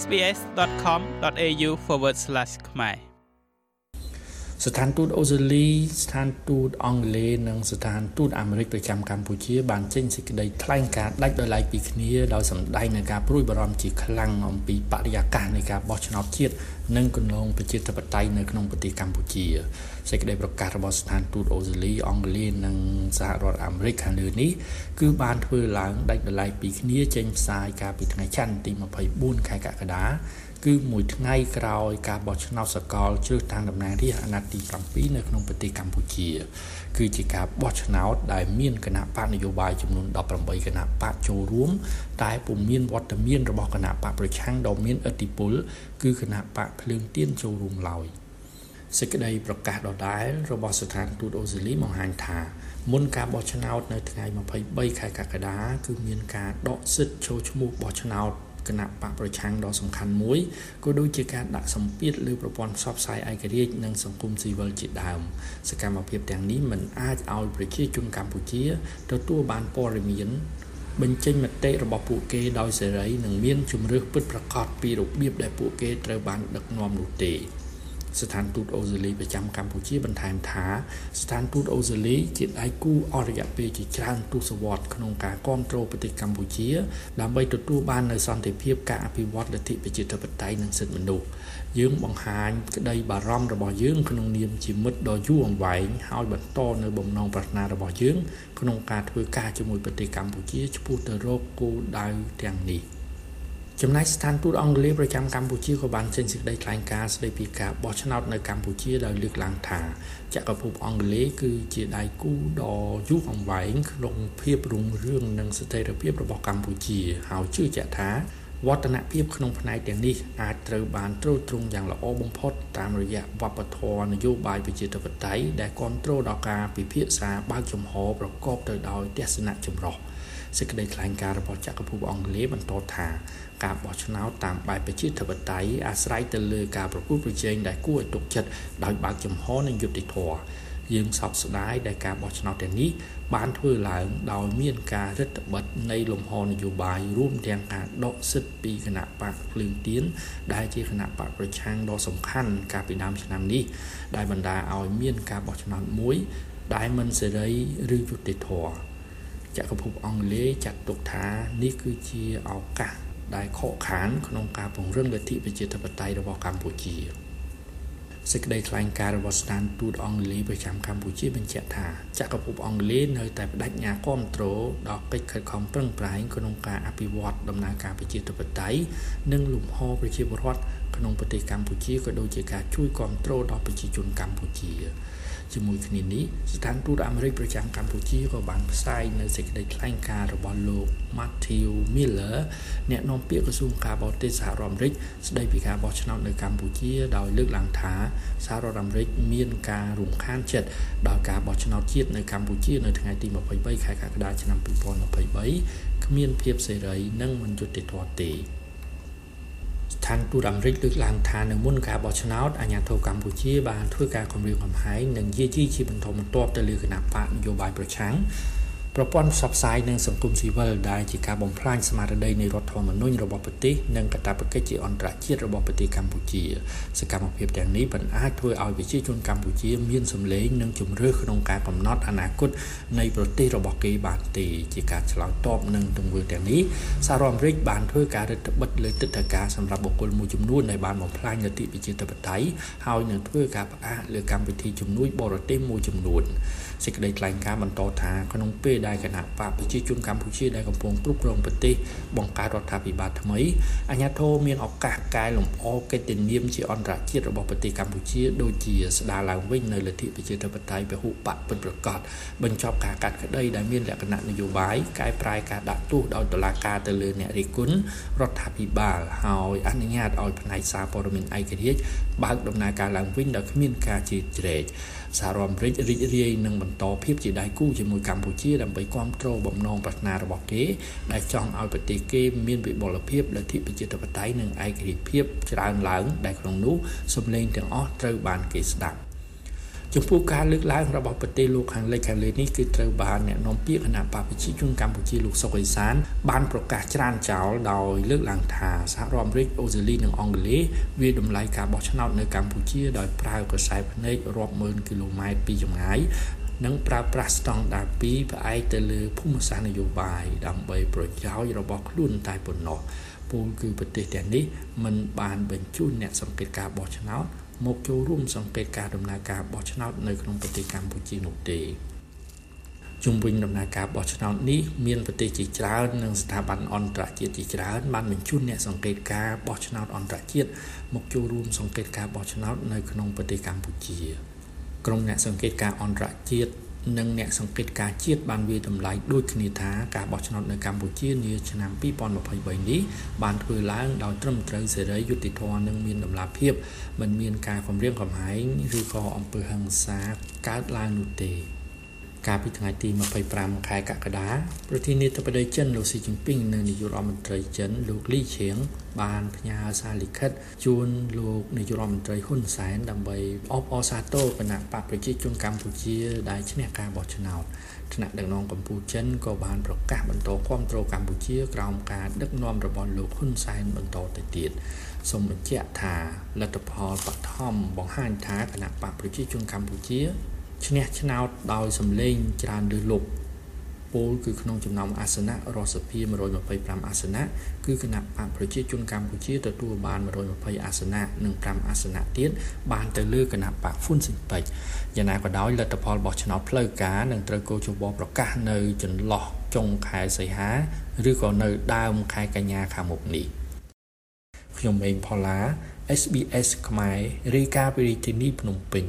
sbs.com.au/ ខ្មែរ ស្ថានទូតអូស្ត្រាលីស្ថានទូតអង់គ្លេសនិងស្ថានទូតអាមេរិកប្រចាំកម្ពុជាបានចេញសេចក្តីថ្លែងការណ៍ដាច់ដោយឡែកពីគ្នាដោយសម្ដែងនឹងការព្រួយបារម្ភជាខ្លាំងអំពីបរិយាកាសនៃការបោះឆ្នោតជាតិនិងគន្លងប្រជាធិបតេយ្យនៅក្នុងប្រទេសកម្ពុជាសេចក្តីប្រកាសរបស់ស្ថានទូតអូស្ត្រាលីអង់គ្លេសនិងសហរដ្ឋអាមេរិកខាងលើនេះគឺបានធ្វើឡើងដាច់ដោយឡែកពីគ្នាចេញផ្សាយកាលពីថ្ងៃច័ន្ទទី24ខែកក្កដា គឺមួយថ្ងៃក្រោយការបោះឆ្នោតសកលជ្រើសតាំងតំណាងរាស្ត្រអាណត្តិទី7នៅក្នុងប្រទេសកម្ពុជា គឺជាការបោះឆ្នោតដែលមានគណៈបកនយោបាយចំនួន18គណៈបកចូលរួម តែពុំមានវត្តមានរបស់គណៈបកប្រឆាំងដ៏មានឥទ្ធិពលគឺគណៈបកភ្លើងទៀនចូលរួមឡើយសេចក្តីប្រកាសដដែលរបស់ស្ថានទូតអូស្ត្រាលីបង្ហាញថាមុនការបោះឆ្នោតនៅថ្ងៃ23ខែកក្កដាគឺមានការដកសិទ្ធិចូលឈ្មោះបោះឆ្នោត គណៈបកប្រឆាំងដ៏សំខាន់មួយក៏ដូចជាការដាក់សម្ពាធលើប្រព័ន្ធផ្សព្វផ្សាយឯករាជ្យនិងសង្គមស៊ីវិលជាដើមសកម្មភាពទាំងនេះមិនអាចឲ្យប្រជាជនកម្ពុជាទទួលបានព័ត៌មានបញ្ចេញមតិរបស់ពួកគេដោយសេរីនិងមានជំរឿសពិតប្រាកដពីរបៀបដែលពួកគេត្រូវបានដឹកនាំនោះទេ ស្ថានទូតអូស្ត្រាលីប្រចាំកម្ពុជាបន្ថែមថាស្ថានទូតអូស្ត្រាលីជាដៃគូអរិយពេលជាច្រើនទសវត្សរ៍ក្នុងការគ្រប់គ្រងប្រទេសកម្ពុជាដើម្បីទទួលបាននូវសន្តិភាពការអភិវឌ្ឍលទ្ធិប្រជាធិបតេយ្យនិងសិទ្ធិមនុស្សយើងបង្ហាញក្តីបារម្ភរបស់យើងក្នុងនាមជាមិត្តដ៏យូរអង្វែងហើយបន្តនៅបំណងប្រាថ្នារបស់យើងក្នុងការធ្វើការជាមួយប្រទេសកម្ពុជាឆ្ពោះទៅរកគោលដៅទាំងនេះ។ ចំណែកស្ថានទូតអង់គ្លេសប្រចាំកម្ពុជាក៏បានចេញសេចក្តីថ្លែងការណ៍ស្តីពីការបោះឆ្នោតនៅកម្ពុជាដោយលើកឡើងថាចក្រភពអង់គ្លេសគឺជាដៃគូដ៏យូរអង្វែងក្នុងភាពរុងរឿងនិងស្ថិរភាពរបស់កម្ពុជាហើយជឿជាក់ថាវឌ្ឍនភាពក្នុងផ្នែកទាំងនេះអាចត្រូវបានត្រួតត្រងយ៉ាងល្អបំផុតតាមរយៈវប្បធម៌នយោបាយប្រជាធិបតេយ្យដែលគ្រប់គ្រងដល់ការពិភាក្សាបើកចំហប្រកបទៅដោយទស្សនៈចម្រុះ សេចក្តីថ្លែងការណ៍របស់ចក្រភពអង់គ្លេសបន្តថាការបោះឆ្នោតតាមបែបប្រជាធិបតេយ្យអាស្រ័យទៅលើការប្រគល់ប្រជែងដែលគួរឲ្យទុកចិត្តដោយបើកចំហនិងយុត្តិធម៌យើងសោកស្ដាយដែលការបោះឆ្នោតទាំងនេះបានធ្វើឡើងដោយមានការរឹតបន្តឹងនៃលំហនយោបាយរួមទាំងការដកសិទ្ធិពីគណៈបកភ្លើងទៀនដែលជាគណៈបកប្រឆាំងដ៏សំខាន់កាលពីដើមឆ្នាំនេះដែលបណ្ដាឲ្យមានការបោះឆ្នោតមួយដែលមិនសេរីឬយុត្តិធម៌ ចក្រភពអង់គ្លេសចាត់ទុកថានេះគឺជាឱកាសដែលខកខានក្នុងការពង្រឹងលទ្ធិប្រជាធិបតេយ្យរបស់កម្ពុជាសេចក្តីថ្លែងការណ៍របស់ស្ថានទូតអង់គ្លេសប្រចាំកម្ពុជាបញ្ជាក់ថាចក្រភពអង់គ្លេសនៅតែបដិញ្ញាគ្រប់គ្រងដល់កិច្ចខិតខំប្រឹងប្រែងក្នុងការអភិវឌ្ឍដំណើរការប្រជាធិបតេយ្យនិងលំហប្រជាពលរដ្ឋក្នុងប្រទេសកម្ពុជាក៏ដូចជាការជួយគ្រប់គ្រងដល់ប្រជាជនកម្ពុជា ជាមួយគ្នានេះស្ថានទូតអាមេរិកប្រចាំកម្ពុជាក៏បានផ្សាយនៅសេចក្តីថ្លែងការណ៍របស់លោក Matthew Miller អ្នកនាំពាក្យក្រសួងការបរទេសសហរដ្ឋអាមេរិកស្តីពីការបោះឆ្នោតនៅកម្ពុជាដោយលើកឡើងថាសហរដ្ឋអាមេរិកមានការរំខានចិត្តដល់ការបោះឆ្នោតជាតិនៅកម្ពុជានៅថ្ងៃទី23ខែកក្កដាឆ្នាំ2023គ្មានភាពសេរីនិងមិនយុត្តិធម៌ទេ ស្ថានទូតអាមេរិកលើកឡើងថានៅមុនការបោះឆ្នោតអាញាធិបតេយ្យកម្ពុជាបានធ្វើការគម្រាមកំហែងនិងយាយីជាបន្តបន្ទាប់ទៅលើគណៈបកនយោបាយប្រឆាំង ប្រព័ន្ធផ្សព្វផ្សាយនិងសង្គមស៊ីវិលដែលជាការបំផ្លាញស្មារតីនៃរដ្ឋធម្មនុញ្ញរបស់ប្រទេសនិងកាតព្វកិច្ចជាអន្តរជាតិរបស់ប្រទេសកម្ពុជាសកម្មភាពទាំងនេះបានអាចធ្វើឲ្យប្រជាជនកម្ពុជា មានសម្លេងនិងជំរឿក្នុងការកំណត់អនាគតនៃប្រទេសរបស់គេបានទេជាការឆ្លើយតបនឹងទង្វើទាំងនេះសហរដ្ឋអាមេរិកបានធ្វើការរដ្ឋបិទលើទឹកធការសម្រាប់បុគ្គលមួយចំនួនដែលបានបំផ្លាញលទ្ធិប្រជាធិបតេយ្យហើយនឹងធ្វើការផ្អាកលើកម្មវិធីជំនួយបរទេសមួយចំនួនសេចក្តីថ្លែងការណ៍បន្តថាក្នុងពេលដែលគណៈបកប្រជាជនកម្ពុជាដែលកំពុងគ្រប់គ្រងប្រទេសបង្កើតរដ្ឋាភិបាលថ្មីអាញាធរមានឱកាសកែលម្អកិត្តិនាមជាអន្តរជាតិរបស់ប្រទេសកម្ពុជាដូចជាស្ដារឡើងវិញនៅលទ្ធិប្រជាធិបតេយ្យពហុបកពិតប្រាកដបញ្ចប់ការកាត់ក្តីដែលមានលក្ខណៈនយោបាយកែប្រែការដាក់ទោសដោយតុលាការទៅលើអ្នករិះគន់រដ្ឋាភិបាលហើយអនុញ្ញាតឲ្យផ្នែកសារព័ត៌មានឯករាជ្យបើកដំណើរការឡើងវិញដោយគ្មានការជ្រៀតជ្រែកសហរដ្ឋអាមេរិករីករាយនឹងបន្តភាពជាដៃគូជាមួយកម្ពុជាដើម្បីគ្រប់គ្រងបំណងប្រាថ្នារបស់គេ ដែលចង់ឲ្យប្រទេសគេមានវិបុលភាពលទ្ធិប្រជាធិបតេយ្យនិងឯករាជ្យភាពច្រើនឡើង ដែលក្នុងនោះសម្លេងទាំងអស់ត្រូវបានគេស្ដាប់ចំពោះការលើកឡើងរបស់ប្រទេសលោកខាងលិចខាងលើនេះគឺត្រូវបានអ្នកនាំពាក្យគណៈបព្វជិជនកម្ពុជាលោកសុកអេសាន បានប្រកាសច្រានចោលដោយលើកឡើងថាសហរដ្ឋអាមេរិកអូស្ត្រាលីនិងអង់គ្លេសវាតម្លៃការបោះឆ្នោតនៅកម្ពុជាដោយប្រើខ្សែភ្នែករាប់ម៉ឺនគីឡូម៉ែត្រពីចម្ងាយ និងប្រើប្រាស់ស្តង់ដារ2ផ្អែកទៅលើភូមិសាស្ត្រនយោបាយដើម្បីប្រយោជន៍របស់ខ្លួនតែប៉ុណ្ណោះពូលគឺប្រទេសទាំងនេះមិនបានបញ្ជូនអ្នកសង្កេតការបោះឆ្នោតមកចូលរួមសង្កេតការដំណើរការបោះឆ្នោតនៅក្នុងប្រទេសកម្ពុជានោះទេជុំវិញដំណើរការបោះឆ្នោតនេះមានប្រទេសជាច្រើននិងស្ថាប័នអន្តរជាតិជាច្រើនបានបញ្ជូនអ្នកសង្កេតការបោះឆ្នោតអន្តរជាតិមកចូលរួមសង្កេតការបោះឆ្នោតនៅក្នុងប្រទេសកម្ពុជា ក្រុមអ្នកសង្កេតការអន្តរជាតិនិងអ្នកសង្កេតការជាតិបានវាតម្លៃដូចគ្នាថាការបោះឆ្នោតនៅកម្ពុជានាឆ្នាំ2023នេះបានធ្វើឡើងដោយត្រឹមត្រូវសេរីយុត្តិធម៌និងមានតម្លាភាពមិនមានការគំរាមកំហែងឬក៏អំពើហិង្សាកើតឡើងនោះទេ កាលពីថ្ងៃទី25ខែកក្កដាប្រធានាធិបតីចិនលោកស៊ីជីនពីងនិងនាយករដ្ឋមន្ត្រីចិនលោកលីឈៀងបានផ្ញើសារលិខិតជូនលោកនាយករដ្ឋមន្ត្រីហ៊ុនសែនដើម្បីអបអរសាទរគណៈបកប្រជាជនកម្ពុជាដែលឈ្នះការបោះឆ្នោតថ្នាក់ដឹកនាំកម្ពុជាចិនក៏បានប្រកាសបន្តគាំទ្រកម្ពុជាក្រោមការដឹកនាំរបស់លោកហ៊ុនសែនបន្តទៅទៀតសូមបញ្ជាក់ថាលទ្ធផលបឋមបង្ហាញថាគណៈបកប្រជាជនកម្ពុជា ឈ្នះឆ្នោតដោយសម្លេងច្រើនលើសលប់ពលគឺក្នុងចំណោមអាសនៈរដ្ឋសភា125អាសនៈគឺគណៈបកប្រជាជនកម្ពុជាទទួលបាន120អាសនៈនិង5អាសនៈទៀតបានទៅលើគណៈបកហ៊ុនស៊ិនប៉ិចយ៉ាងណាក៏ដោយលទ្ធផលរបស់ឆ្នោតផ្លូវការនឹងត្រូវគោលជំបប្រកាសនៅចន្លោះចុងខែសីហាឬក៏នៅដើមខែកញ្ញាខាងមុខនេះខ្ញុំមេងផល្លា SBS ខ្មែររាយការណ៍ពីរាជធានីភ្នំពេញ